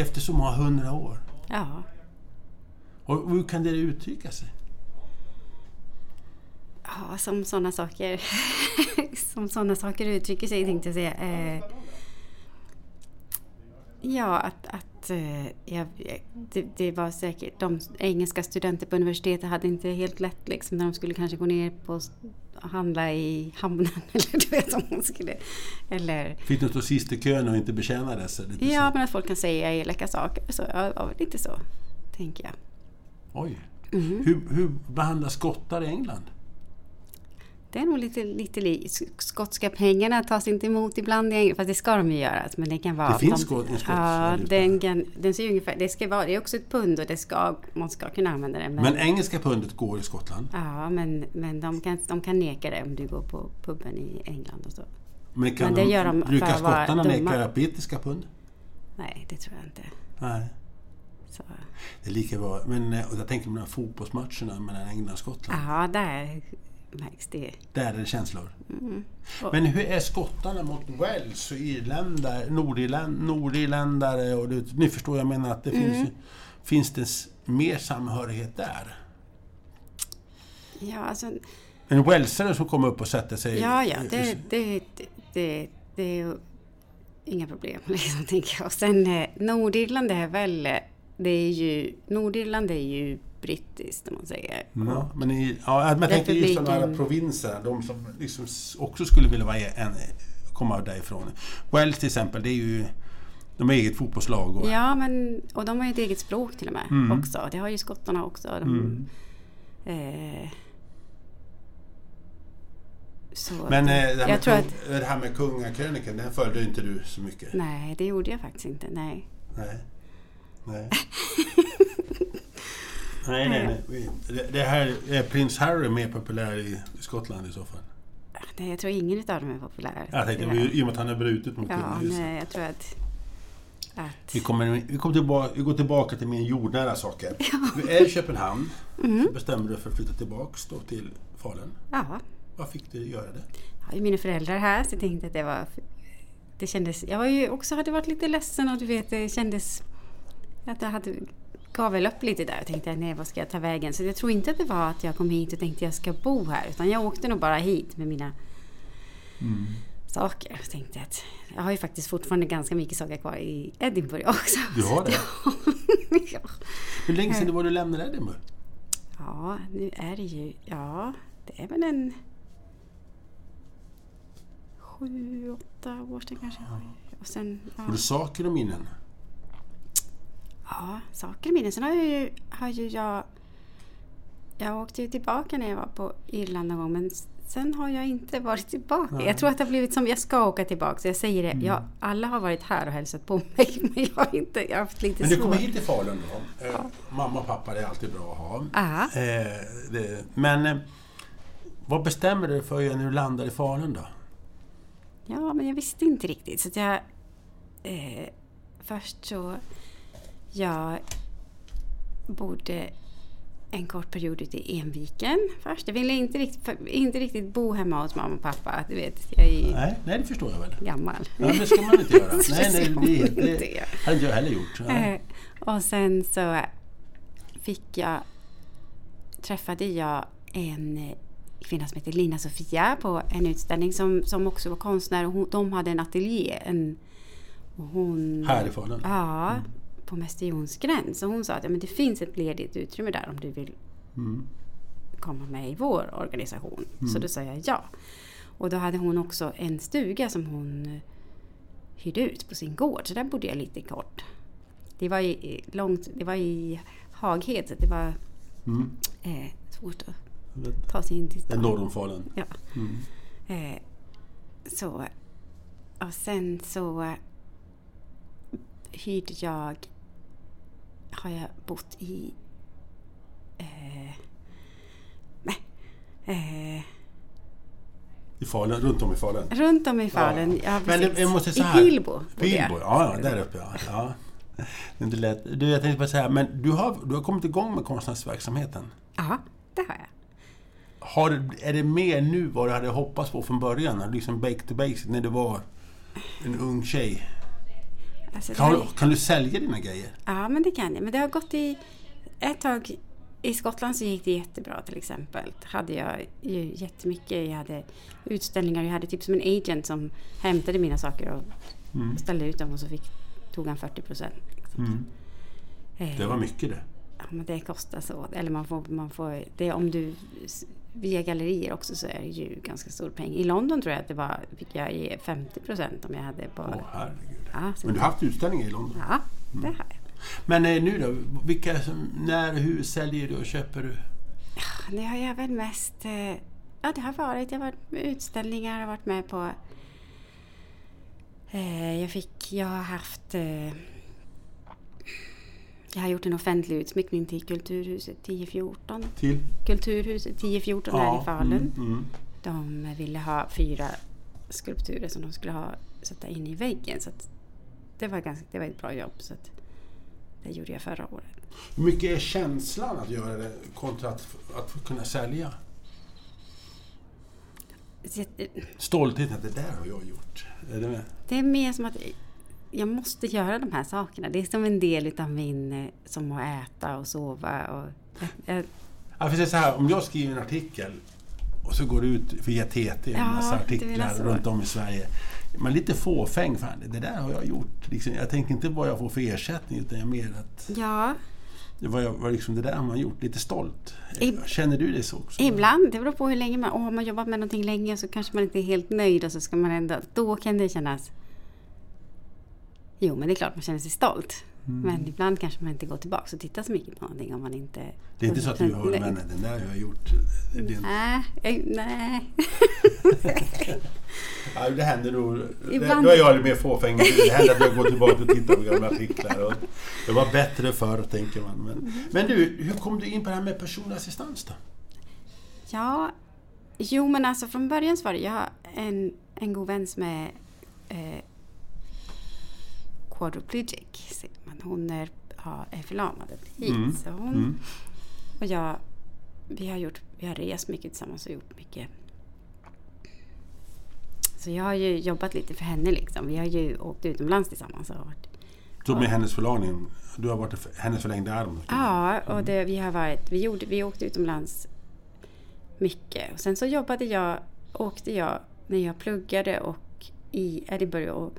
S1: Efter så många hundra år?
S2: ja.
S1: Och hur kan det uttrycka sig?
S2: Ja, som sådana saker [laughs] som sådana saker uttrycker sig tänkte jag säga. Eh, ja, att, att eh, jag, det, det, var säkert de engelska studenter på universitetet hade inte helt lätt liksom när de skulle kanske gå ner på handla i hamnen [laughs] eller du vet om hon skulle... Eller...
S1: Fick du stå sist i kön och inte betjänades?
S2: Ja, så. men att folk kan säga elaka saker. Så, ja, lite så, tänker jag.
S1: Oj. Mm. Hur, hur behandlas skottar i England?
S2: Det är nog lite, lite li skotska pengarna tas inte emot ibland i England, fast det ska de ju göra. Men det kan vara...
S1: Det finns de, en skotsk
S2: Ja, den, den ser ungefär, det, ska vara, det är också ett pund och det ska, man ska kunna använda det.
S1: Men, men engelska pundet går i Skottland?
S2: Ja, men, men de, kan, de kan neka det om du går på puben i England och så.
S1: Men, kan men det de, gör de brukar skottarna neka brittiska pund?
S2: Nej, det tror jag inte.
S1: Nej. Så. Det är lika bra. Men och jag tänker på de här fotbollsmatcherna mellan England och Skottland.
S2: Ja, där märks det.
S1: Där är det känslor. Mm. Men hur är skottarna mot Wales och irländare, nordirländ, nordirländare? Och det, ni förstår, jag menar att det mm. finns, finns det mer samhörighet där?
S2: Ja, alltså...
S1: En walesare som kommer upp och sätter sig...
S2: Ja, ja, det, det, det, det är inga problem, [laughs] liksom, tänker jag. Och sen eh, Nordirland är väl... Det är ju, Nordirland är ju brittiskt om man säger.
S1: Ja, men i, ja, jag tänker just de här provinserna, de som liksom också skulle vilja vara en, komma därifrån. Wales till exempel, det är ju de har eget fotbollslag. Och,
S2: ja, men, och de har ju ett eget språk till och med mm. också. Det har ju skottarna också. De, mm. eh,
S1: men eh, det, här kung, att, det här med kungakrönikan, den följde inte du så mycket?
S2: Nej, det gjorde jag faktiskt inte. Nej.
S1: Nej. [laughs] nej. Nej, nej, nej. Det här, är prins Harry mer populär i Skottland i så fall?
S2: Nej, jag tror ingen av dem är populär.
S1: Jag tänkte, i och med att han har brutit mot
S2: Ja, nej, jag tror att...
S1: att... Vi, kommer, vi, kommer tillbaka, vi går tillbaka till mer jordnära saker. Ja. Du är i Köpenhamn. Mm. Så bestämde du för att flytta tillbaka då till Falun.
S2: Ja.
S1: Vad fick du göra det?
S2: Jag har mina föräldrar här, så jag tänkte att det var... Det kändes... Jag var ju också hade varit lite ledsen och du vet, det kändes... Att jag hade gav väl upp lite där och tänkte nej vad ska jag ta vägen. Så jag tror inte att det var att jag kom hit och tänkte jag ska bo här. Utan jag åkte nog bara hit med mina mm. saker. Jag tänkte att jag har ju faktiskt fortfarande ganska mycket saker kvar i Edinburgh också.
S1: Du har det? [laughs] ja. Hur länge sedan var du lämnade Edinburgh?
S2: Ja, nu är det ju, ja det är väl en sju, åtta år sedan kanske. Ja. Och sen,
S1: ja. Har du saker och minnen?
S2: Ja, saker i minne. Sen har, jag ju, har ju jag... Jag åkte ju tillbaka när jag var på Irland någon gång men sen har jag inte varit tillbaka. Nej. Jag tror att det har blivit som, jag ska åka tillbaka. Så jag säger det, mm. jag, alla har varit här och hälsat på mig [laughs] men jag har, inte, jag har haft lite
S1: Men du kommer hit till Falun då. Eh, ja. mamma och pappa, det är alltid bra att ha. Eh, det, men eh, vad bestämmer du för när du landar i Falun då?
S2: Ja, men jag visste inte riktigt. Så att jag... Eh, först så jag bodde en kort period ute i Enviken först. Jag ville inte riktigt, inte riktigt bo hemma hos mamma och pappa. Du vet, jag är
S1: nej, nej, det förstår jag väl.
S2: Gammal.
S1: Ja, det ska man inte göra. [laughs] nej, nej, det, det, det hade inte jag heller gjort. Ja. Eh,
S2: och sen så fick jag, träffade jag en kvinna som heter Lina Sofia på en utställning som, som också var konstnär. Och hon, de hade en ateljé. En, hon,
S1: Här i Falun?
S2: Ja, mm på Mäster Jons gräns. Och hon sa att ja, men det finns ett ledigt utrymme där om du vill mm. komma med i vår organisation. Mm. Så då sa jag ja. Och då hade hon också en stuga som hon eh, hyrde ut på sin gård. Så där bodde jag lite kort. Det var i, långt, det var i Haghed så det var mm. eh, svårt att ta sig in till
S1: stan. Norr om Falun?
S2: Ja. Mm. Eh, så, och sen så hyrde jag har jag bott i... Eh, nej. Eh,
S1: I Falun? Runt om i Falun?
S2: Runt om i Falun, ja, ja
S1: Men det, jag måste
S2: säga I Pilbo
S1: Pilbo, ja, ja, där uppe ja. ja. Det lät, du, jag tänkte bara säga, men du har, du har kommit igång med konstnärsverksamheten?
S2: Ja, det har jag.
S1: Har, är det mer nu vad du hade hoppats på från början? Liksom back to basic, när du var en ung tjej? Alltså, kan, du, kan, du sälja dina grejer?
S2: Ja, men det kan jag. Men det har gått i... ett tag i Skottland så gick det jättebra till exempel. Hade jag ju jättemycket. Jag hade utställningar. Jag hade typ som en agent som hämtade mina saker och
S1: Mm.
S2: ställde ut dem och så fick, tog han 40 procent.
S1: Mm. Det var mycket det.
S2: Ja, men det kostar så. Eller man får, man får, det om du via gallerier också så är det ju ganska stor peng. I London tror jag att det var, fick jag ge 50 procent om jag hade
S1: Åh
S2: bara...
S1: herregud.
S2: Ja,
S1: Men du har haft utställningar i London?
S2: ja, det har jag.
S1: Men eh, nu då? Vilka, när, hur säljer du och köper du?
S2: Det har jag väl mest... eh, Ja, det har varit. Jag har varit med utställningar, har varit med på... eh, Jag fick... Jag har haft... eh, Jag har gjort en offentlig utsmyckning till Kulturhuset 1014.
S1: Till?
S2: Kulturhuset 1014 här i Falun.
S1: Mm, mm.
S2: De ville ha fyra skulpturer som de skulle ha, sätta in i väggen. Så att det, var ganska, det var ett bra jobb. Så att det gjorde jag förra året.
S1: Hur mycket är känslan att göra det kontra att, att kunna sälja?
S2: Eh,
S1: Stoltheten att det där har jag gjort. Är det?
S2: Det är mer som att jag måste göra de här sakerna. Det är som en del utav min, eh, som att äta och sova. Och, jag, jag,
S1: Ja, så här, om jag skriver en artikel och så går det ut via TT, en
S2: Ja,
S1: massa artiklar runt om i Sverige. Man är lite fåfäng. Fan, det där har jag gjort. Liksom, jag tänker inte vad jag får för ersättning utan jag mer att
S2: ja,
S1: vad jag, vad liksom, det där har man gjort. Lite stolt.
S2: Ib-
S1: Känner du det så också?
S2: ibland. Det beror på hur länge man... Åh, har man jobbat med någonting länge så kanske man inte är helt nöjd och så ska man ändå... Då kan det kännas... Jo, men det är klart man känner sig stolt.
S1: Mm.
S2: Men ibland kanske man inte går tillbaka och tittar så mycket på någonting om man inte...
S1: Det är inte så att du har,
S2: Nej.
S1: men den där har jag gjort. Det, är-
S2: Nej, nej. [laughs]
S1: ja, det händer nog.
S2: Ibland-
S1: då är jag lite mer fåfäng. Det händer att jag går tillbaka och tittar på gamla artiklar. Och det var bättre förr, tänker man. Men, men du, hur kom du in på det här med personlig assistans då?
S2: Ja, jo men alltså från början så var det, jag har en, en god vän som är eh, quadriplegic. Hon är, har, är förlamad hit.
S1: Mm,
S2: Så hon
S1: Mm.
S2: och jag, vi har, gjort, vi har rest mycket tillsammans och gjort mycket. Så jag har ju jobbat lite för henne liksom. Vi har ju åkt utomlands tillsammans. Och varit,
S1: Så med hennes förlagning, du har varit hennes förlängda arm?
S2: Ja, och det, vi har varit, vi, gjorde, vi åkte utomlands mycket. Och sen så jobbade jag, åkte jag när jag pluggade och i Edinburgh. Och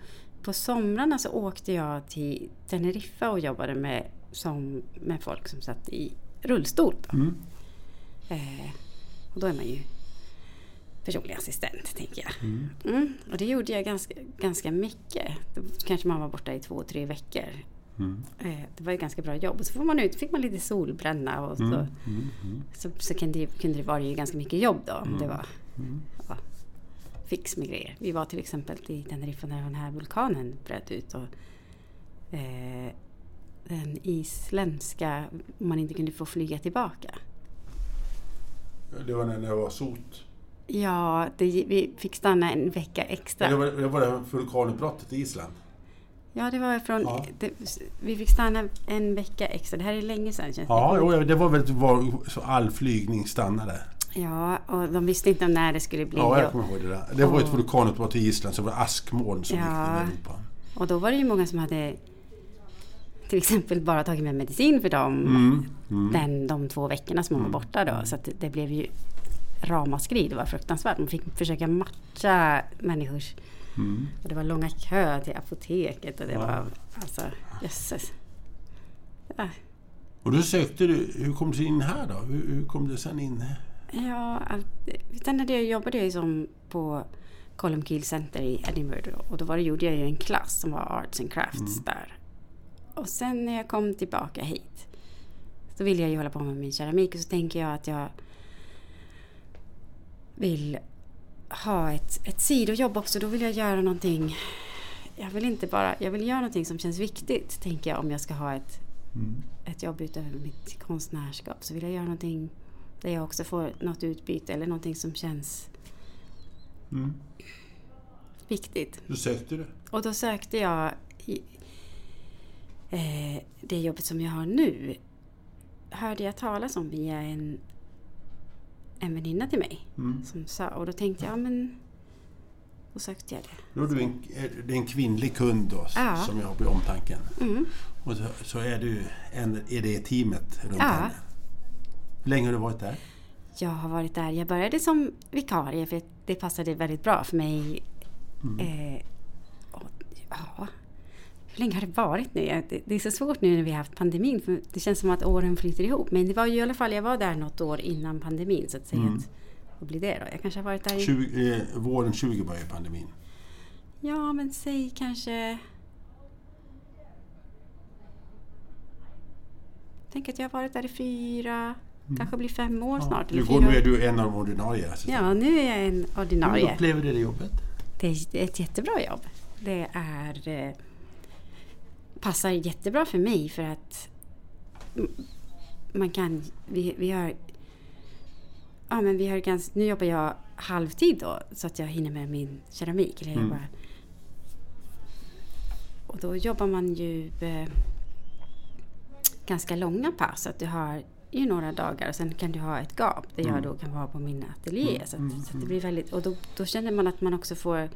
S2: på somrarna så åkte jag till Teneriffa och jobbade med, som, med folk som satt i rullstol. Då.
S1: Mm.
S2: Eh, och då är man ju personlig assistent, tänker jag.
S1: Mm.
S2: Mm, och det gjorde jag ganska, ganska mycket. Då kanske man var borta i två, tre veckor.
S1: Mm.
S2: Eh, Det var ju ganska bra jobb. Och så får man ut, fick man lite solbränna och så,
S1: Mm. Mm.
S2: Så, så kunde, kunde det vara ju ganska mycket jobb då. Om det var ja, fix med grejer. Vi var till exempel i Teneriffa när den här vulkanen bröt ut. Och, eh, den isländska, man inte kunde få flyga tillbaka.
S1: Det var när det var sot.
S2: Ja, det, vi fick stanna en vecka extra.
S1: Det var det, var det vulkanutbrottet i Island.
S2: Ja, det var från...
S1: Ja.
S2: Det, vi fick stanna en vecka extra. Det här är länge sedan känns
S1: Ja,
S2: det.
S1: jo, det var väl var, så all flygning stannade.
S2: Ja, och de visste inte när det skulle bli.
S1: Ja, jag
S2: och,
S1: kommer ihåg det där. Det var ett
S2: Ja.
S1: vulkanutbrott i Island, så det var askmoln som
S2: Ja.
S1: gick in i Europa.
S2: och då var det ju många som hade till exempel bara tagit med medicin för dem
S1: Mm. Mm.
S2: den, de två veckorna som man var borta då. Så det, det blev ju ramaskri. Det var fruktansvärt. Man fick försöka matcha människors...
S1: Mm.
S2: Och det var långa köer till apoteket och det
S1: Ja.
S2: var... Alltså, jösses. Ja,
S1: Och då sökte du, hur kom du in här då? Hur, hur kom du sen in?
S2: Ja, sen hade jag jobbade jag som på Colum Keel Center i Edinburgh och då var det, gjorde jag ju en klass som var Arts and Crafts där. Och sen när jag kom tillbaka hit så ville jag ju hålla på med min keramik och så tänker jag att jag vill ha ett, ett sidojobb också. Då vill jag göra någonting. Jag vill inte bara, jag vill göra någonting som känns viktigt tänker jag om jag ska ha ett
S1: Mm.
S2: ett jobb utöver mitt konstnärskap så vill jag göra någonting där jag också får något utbyte eller någonting som känns
S1: Mm.
S2: viktigt.
S1: Då sökte du?
S2: Och då sökte jag i, eh, det jobbet som jag har nu. Hörde jag talas om via en, en väninna till mig.
S1: Mm.
S2: Som sa, och då tänkte jag, ja, men då sökte jag det.
S1: Då är du en, det är en kvinnlig kund då,
S2: Ja.
S1: som jag har på omtanken.
S2: Mm.
S1: Och så, så är du en, är det teamet runt
S2: Ja.
S1: henne. Hur länge har du varit där?
S2: Jag har varit där. Jag började som vikarie för det passade väldigt bra för mig. Eh, och, ja, hur länge har det varit nu? Det, det är så svårt nu när vi har haft pandemin för det känns som att åren flyter ihop. Men det var ju i alla fall, jag var där något år innan pandemin så att säga. Att, vad blir det då? Jag kanske har varit där i...
S1: 20, eh, våren 20 började pandemin.
S2: Ja, men säg kanske... Tänk att jag har varit där i fyra, kanske blir fem år snart.
S1: Du
S2: eller
S1: går, nu är du en av de ordinarie assistenterna.
S2: Ja, nu är jag en
S1: Hur
S2: ordinarie.
S1: upplever du det jobbet?
S2: Det är ett jättebra jobb. Det är, eh, passar jättebra för mig för att man kan, vi, vi har Ja men vi har ganska, nu jobbar jag halvtid då så att jag hinner med min keramik. Eller jag
S1: Mm.
S2: och då jobbar man ju eh, ganska långa pass. Så att du har ju några dagar och sen kan du ha ett gap där jag då kan vara på min ateljé. Så, att, så att det blir väldigt, och då, då känner man att man också får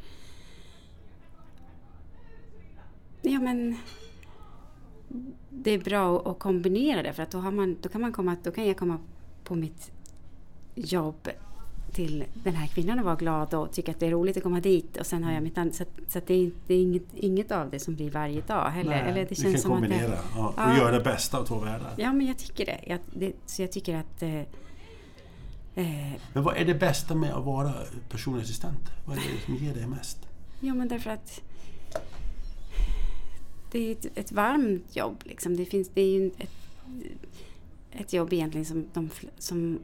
S2: Ja men det är bra att kombinera det för att då, har man, då, kan man komma, då kan jag komma på mitt jobb till den här kvinnan och vara glad och tycka att det är roligt att komma dit och sen har jag mitt annat. Så, att, så att det, är, det är inget, inget av det som blir varje dag heller.
S1: Nej,
S2: Eller det känns
S1: kan
S2: som att
S1: kombinera
S2: det,
S1: ja, och
S2: Ja.
S1: göra det bästa av två världar.
S2: Ja men jag tycker det. Jag, det så jag tycker att eh, eh,
S1: Men vad är det bästa med att vara personlig assistent? Vad är det som ger dig mest?
S2: Ja, men därför att det är ett, ett varmt jobb. Liksom. Det, finns, det är ju ett, ett jobb egentligen som, de, som,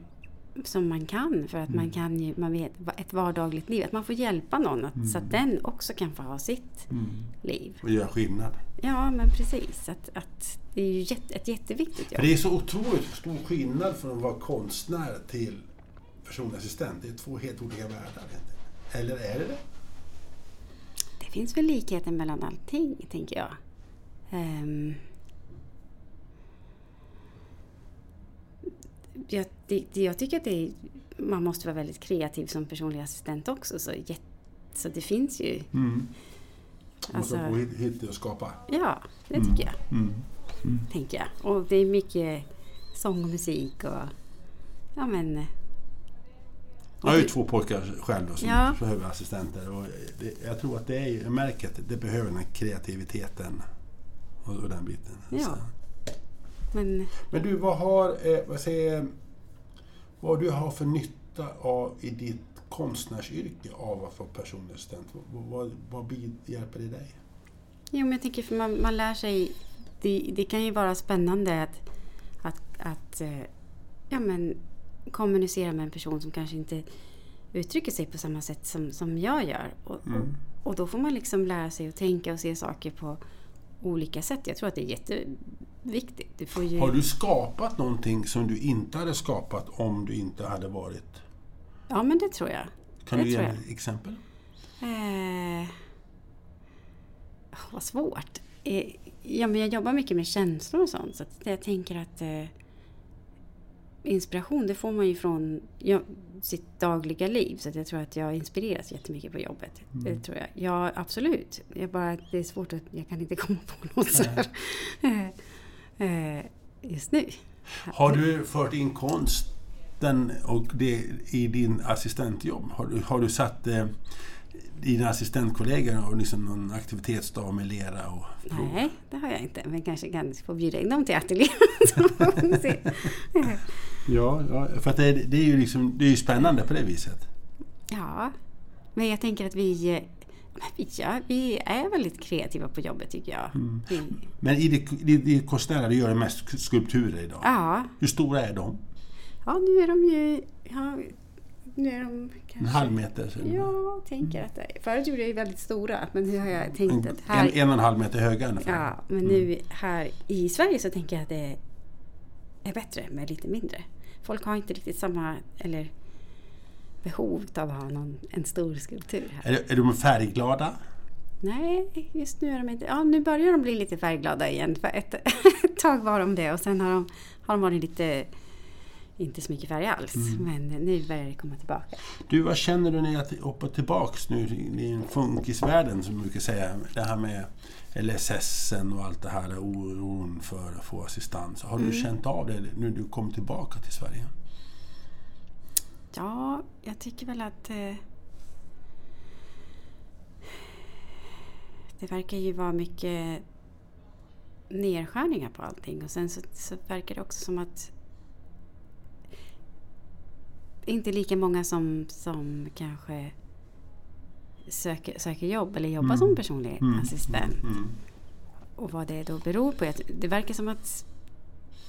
S2: som man kan. För att man kan ju, man vet, ett vardagligt liv. Att man får hjälpa någon att, så att den också kan få ha sitt liv.
S1: Och göra skillnad.
S2: Ja, men precis. Att, att det är ju jätte, ett jätteviktigt
S1: För
S2: jobb.
S1: det är så otroligt stor skillnad från att vara konstnär till personlig assistent. Det är två helt olika världar. Eller är det det?
S2: Det finns väl likheter mellan allting, tänker jag. Ehm, jag, det, det, jag tycker att det är, man måste vara väldigt kreativ som personlig assistent också. Så, så det finns ju...
S1: Mm. Man
S2: Alltså,
S1: måste gå hit, och skapa.
S2: ja, det tycker jag.
S1: Mm.
S2: Tänker jag. Och det är mycket sång och musik och... Ja, men...
S1: Jag har ju två pojkar själv då, som
S2: Ja.
S1: behöver assistenter. Och det, jag tror att det är, ju- jag märker att det behöver den här kreativiteten och, och den biten.
S2: Ja.
S1: Så.
S2: Men
S1: Men du, vad har, eh, vad säger, vad du har för nytta av i ditt konstnärsyrke av att vara personlig assistent? Vad, vad, vad hjälper det dig?
S2: Jo, men jag tycker för man, man lär sig... Det, det kan ju vara spännande att, att, att eh, ja, men, kommunicera med en person som kanske inte uttrycker sig på samma sätt som, som jag gör. Och, och, och då får man liksom lära sig att tänka och se saker på olika sätt. Jag tror att det är jätteviktigt. Du får ju...
S1: Har du skapat någonting som du inte hade skapat om du inte hade varit...
S2: Ja, men det tror jag.
S1: Kan
S2: Det
S1: du ge ett exempel?
S2: Eh, vad svårt. Eh, ja, men jag jobbar mycket med känslor och sånt. Så att jag tänker att eh, inspiration det får man ju från ja, sitt dagliga liv. Så att jag tror att jag inspireras jättemycket på jobbet. Det tror jag. Ja, absolut. Jag bara, det är svårt att jag kan inte [laughs] komma på något sådär just nu.
S1: Har du fört in konsten och det i din assistentjobb? Har du, har du satt eh, dina assistentkollegor och liksom någon aktivitetsdag med lera och prov?
S2: Nej, det har jag inte. Men kanske kan få bjuda in dem till ateljén. [laughs]
S1: Ja, ja, för att det, är- det är ju liksom, det är ju spännande på det viset.
S2: Ja, men jag tänker att vi, eh, vi, ja, vi är väldigt kreativa på jobbet tycker jag. Vi,
S1: Men i det, i det konstnärliga, du gör det mest skulpturer idag.
S2: ja,
S1: Hur stora är de?
S2: ja, nu är de ju... Ja, nu är de kanske...
S1: En halv meter? så-
S2: Ja, jag tänker att det. Förut gjorde jag ju väldigt stora, men nu har jag
S1: En,
S2: tänkt att
S1: en,
S2: här...
S1: en och en halv meter höga ungefär?
S2: Ja, men nu här i Sverige så tänker jag att det är bättre med lite mindre. Folk har inte riktigt samma, eller behov av att ha någon, en stor skulptur här.
S1: Är, är de färgglada?
S2: Nej, just nu är de inte... Ja, nu börjar de bli lite färgglada igen. För ett, [laughs] ett tag var de det och sen har de, har de varit lite inte så mycket färg alls. Men nu börjar det komma tillbaka.
S1: Du, vad känner du när jag hoppar tillbaks nu i funkisvärlden som man brukar säga? Det här med LSS och allt det här, oron för att få assistans. Har du känt av det nu du kom tillbaka till Sverige?
S2: Ja, jag tycker väl att eh, det verkar ju vara mycket nedskärningar på allting. Och sen så, så verkar det också som att inte lika många som, som kanske söker, söker jobb eller jobbar som personlig assistent. Och vad det då beror på. Det verkar som att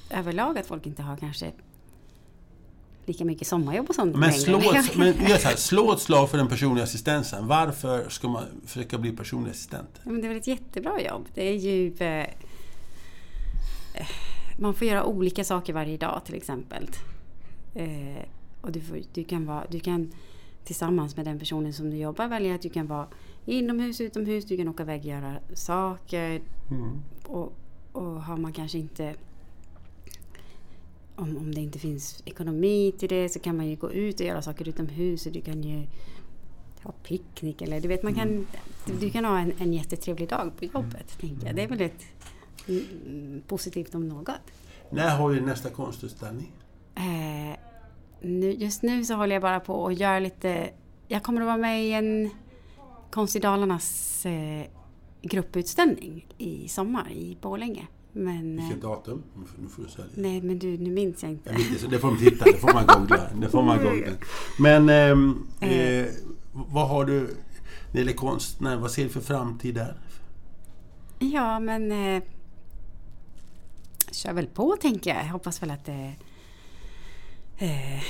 S2: överlag att folk inte har kanske lika mycket sommarjobb och sånt
S1: Men
S2: längre.
S1: slå ett, men gör så här, slå ett slag för den personliga assistensen. Varför ska man försöka bli personlig assistent?
S2: Ja, men det är väl ett jättebra jobb. Det är ju... Eh, eh, man får göra olika saker varje dag till exempel. Eh, och du, får, du, kan vara, du kan tillsammans med den personen som du jobbar välja att du kan vara inomhus, utomhus, du kan åka iväg och göra saker.
S1: Mm.
S2: Och, och har man kanske inte... Om, om det inte finns ekonomi till det så kan man ju gå ut och göra saker utomhus. Och du kan ju ha picknick eller du vet man kan... Du, du kan ha en, en jättetrevlig dag på jobbet. Tänker jag. Det är väl ett mm, positivt om något.
S1: När har vi nästa konstutställning?
S2: Eh, nu, just nu så håller jag bara på och gör lite... Jag kommer att vara med i en Konst i Dalarnas eh, grupputställning i sommar i Borlänge. Men, eh,
S1: Vilket datum? Nu får- du säga det.
S2: nej, men du, nu minns jag inte.
S1: Jag så det får man titta, det får man googla. Det får man googla. [laughs] Men ehm, eh, vad har du när det gäller konstnär, vad ser du för framtid där?
S2: Ja, men... Eh, kör väl på, tänker jag. Jag hoppas väl att det... Eh,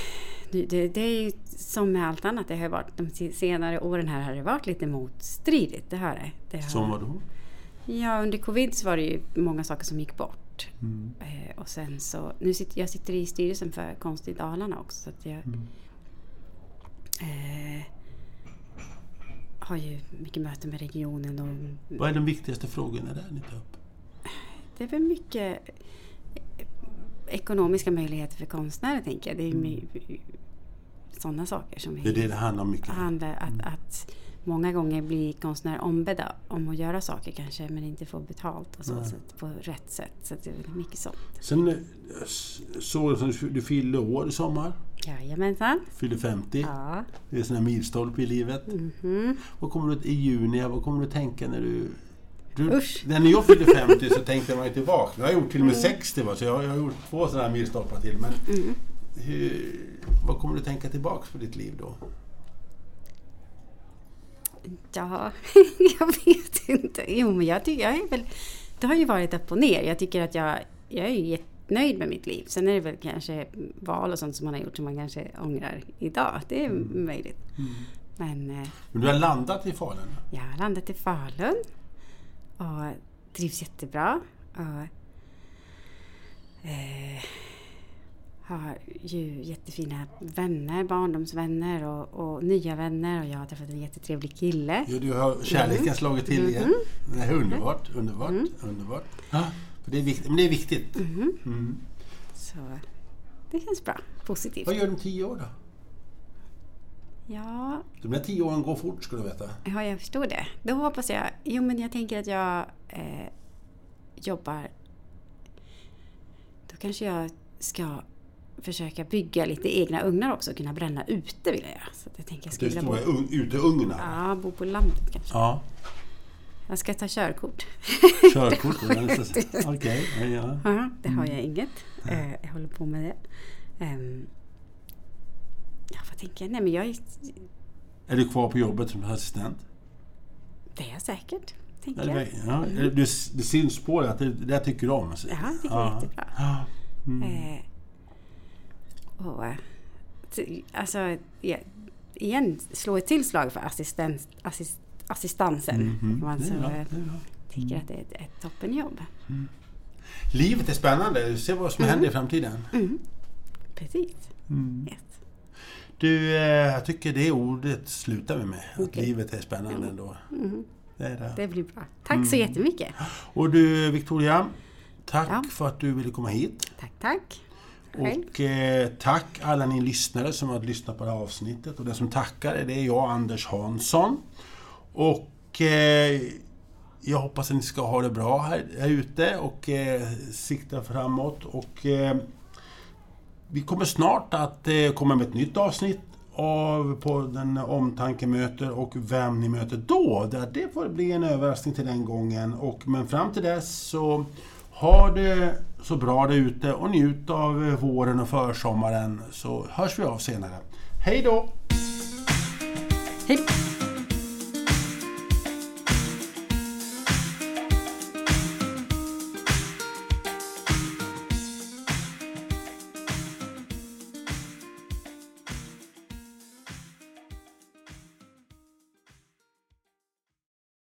S2: det, det, det är ju som med allt annat. Det har varit, de se- senare åren här har det varit lite motstridigt. Det har det. det har,
S1: Som vadå?
S2: Ja, under covid så var det ju många saker som gick bort. Eh, och sen så... Nu sitter, jag sitter i styrelsen för Konst i Dalarna också. Så att jag eh, har ju mycket möten med regionen och
S1: Vad är de viktigaste frågorna där ni tar upp?
S2: Det är väl mycket ekonomiska möjligheter för konstnärer, tänker jag. Det är my- sådana saker som
S1: Det är det det handlar om mycket.
S2: handlar att, att många gånger blir konstnärer ombedda om att göra saker kanske, men inte får betalt och så, så att på rätt sätt. Så att det är mycket sånt.
S1: Sen eh, såg jag som du- fyllde år i sommar.
S2: Jajamensan.
S1: Fyllde 50.
S2: Ja.
S1: Det är en sån här milstolpe i livet.
S2: Mhm.
S1: Vad kommer du i juni, vad kommer du att tänka när du... du när jag fyllde 50 så tänkte man ju tillbaka. Jag har gjort till och med 60 va, så jag, jag har gjort två sådana här milstolpar till. Men
S2: Mm.
S1: hur, vad kommer du tänka tillbaka på ditt liv då?
S2: Ja, [laughs] jag vet inte. Jo, men jag tycker jag är väl... Det har ju varit upp och ner. Jag tycker att jag, jag är ju jättenöjd med mitt liv. Sen är det väl kanske val och sånt som man har gjort som man kanske ångrar idag. Det är möjligt. Men eh,
S1: Men du har landat i Falun?
S2: jag har landat i Falun och trivs jättebra. Och, eh, har ju jättefina vänner, barndomsvänner och, och nya vänner och jag har träffat en jättetrevlig kille.
S1: Jo, du har kärleken slagit till igen. Det är underbart, underbart, underbart. Ja, för det är viktigt. Men det är viktigt. Mm.
S2: Så det känns bra. Positivt.
S1: Vad gör du om tio år då?
S2: Ja,
S1: De där tio åren går fort ska du veta.
S2: ja, jag förstår det. Då hoppas jag... Jo, men jag tänker att jag eh, jobbar... Då kanske jag ska försöka bygga lite egna ugnar också och kunna bränna ute vill jag göra. Så jag tänker jag
S1: Det
S2: skulle vilja bo,
S1: stora un- uteugnar.
S2: ja, bo på landet kanske.
S1: Ja.
S2: Jag ska ta körkort.
S1: Körkort. [laughs] Okej. ja, ja.
S2: Ja, det har jag inget. Eh, jag håller på med det. Ehm, ja, vad tänker jag? Nej, men jag är...
S1: Är du kvar på jobbet som assistent?
S2: Det är jag säkert, tänker jag.
S1: ja, det, det syns på dig att det, det tycker du om. alltså.
S2: Ja, det är jättebra.
S1: Ja.
S2: Och, eh, alltså, igen, slå ett till slag för assistent, assist, assistansen.
S1: Mhm.
S2: Man
S1: Det är
S2: så,
S1: det
S2: tycker att det är ett, ett toppenjobb.
S1: Livet är spännande. Se vad som händer i framtiden.
S2: Mm. Precis.
S1: Mm.
S2: Yes.
S1: Du, eh, jag tycker det ordet slutar vi med. Att
S2: Okej.
S1: livet är spännande ändå.
S2: Mm.
S1: Det är det.
S2: Det blir bra. Tack så jättemycket.
S1: Och du Victoria, tack
S2: Ja.
S1: för att du ville komma hit.
S2: Tack, tack. Själv.
S1: Och eh, tack alla ni lyssnare som har lyssnat på det här avsnittet. Och den som tackar är det jag, Anders Hansson. Och eh, jag hoppas att ni ska ha det bra här, här ute och eh, sikta framåt. Och, eh, vi kommer snart att eh, komma med ett nytt avsnitt av på den omtanke möter och vem ni möter då. Där det får bli en överraskning till den gången. Och, men fram till dess så har det så bra där ute och njut av eh, våren och försommaren så hörs vi av senare. Hej då!
S2: Hej!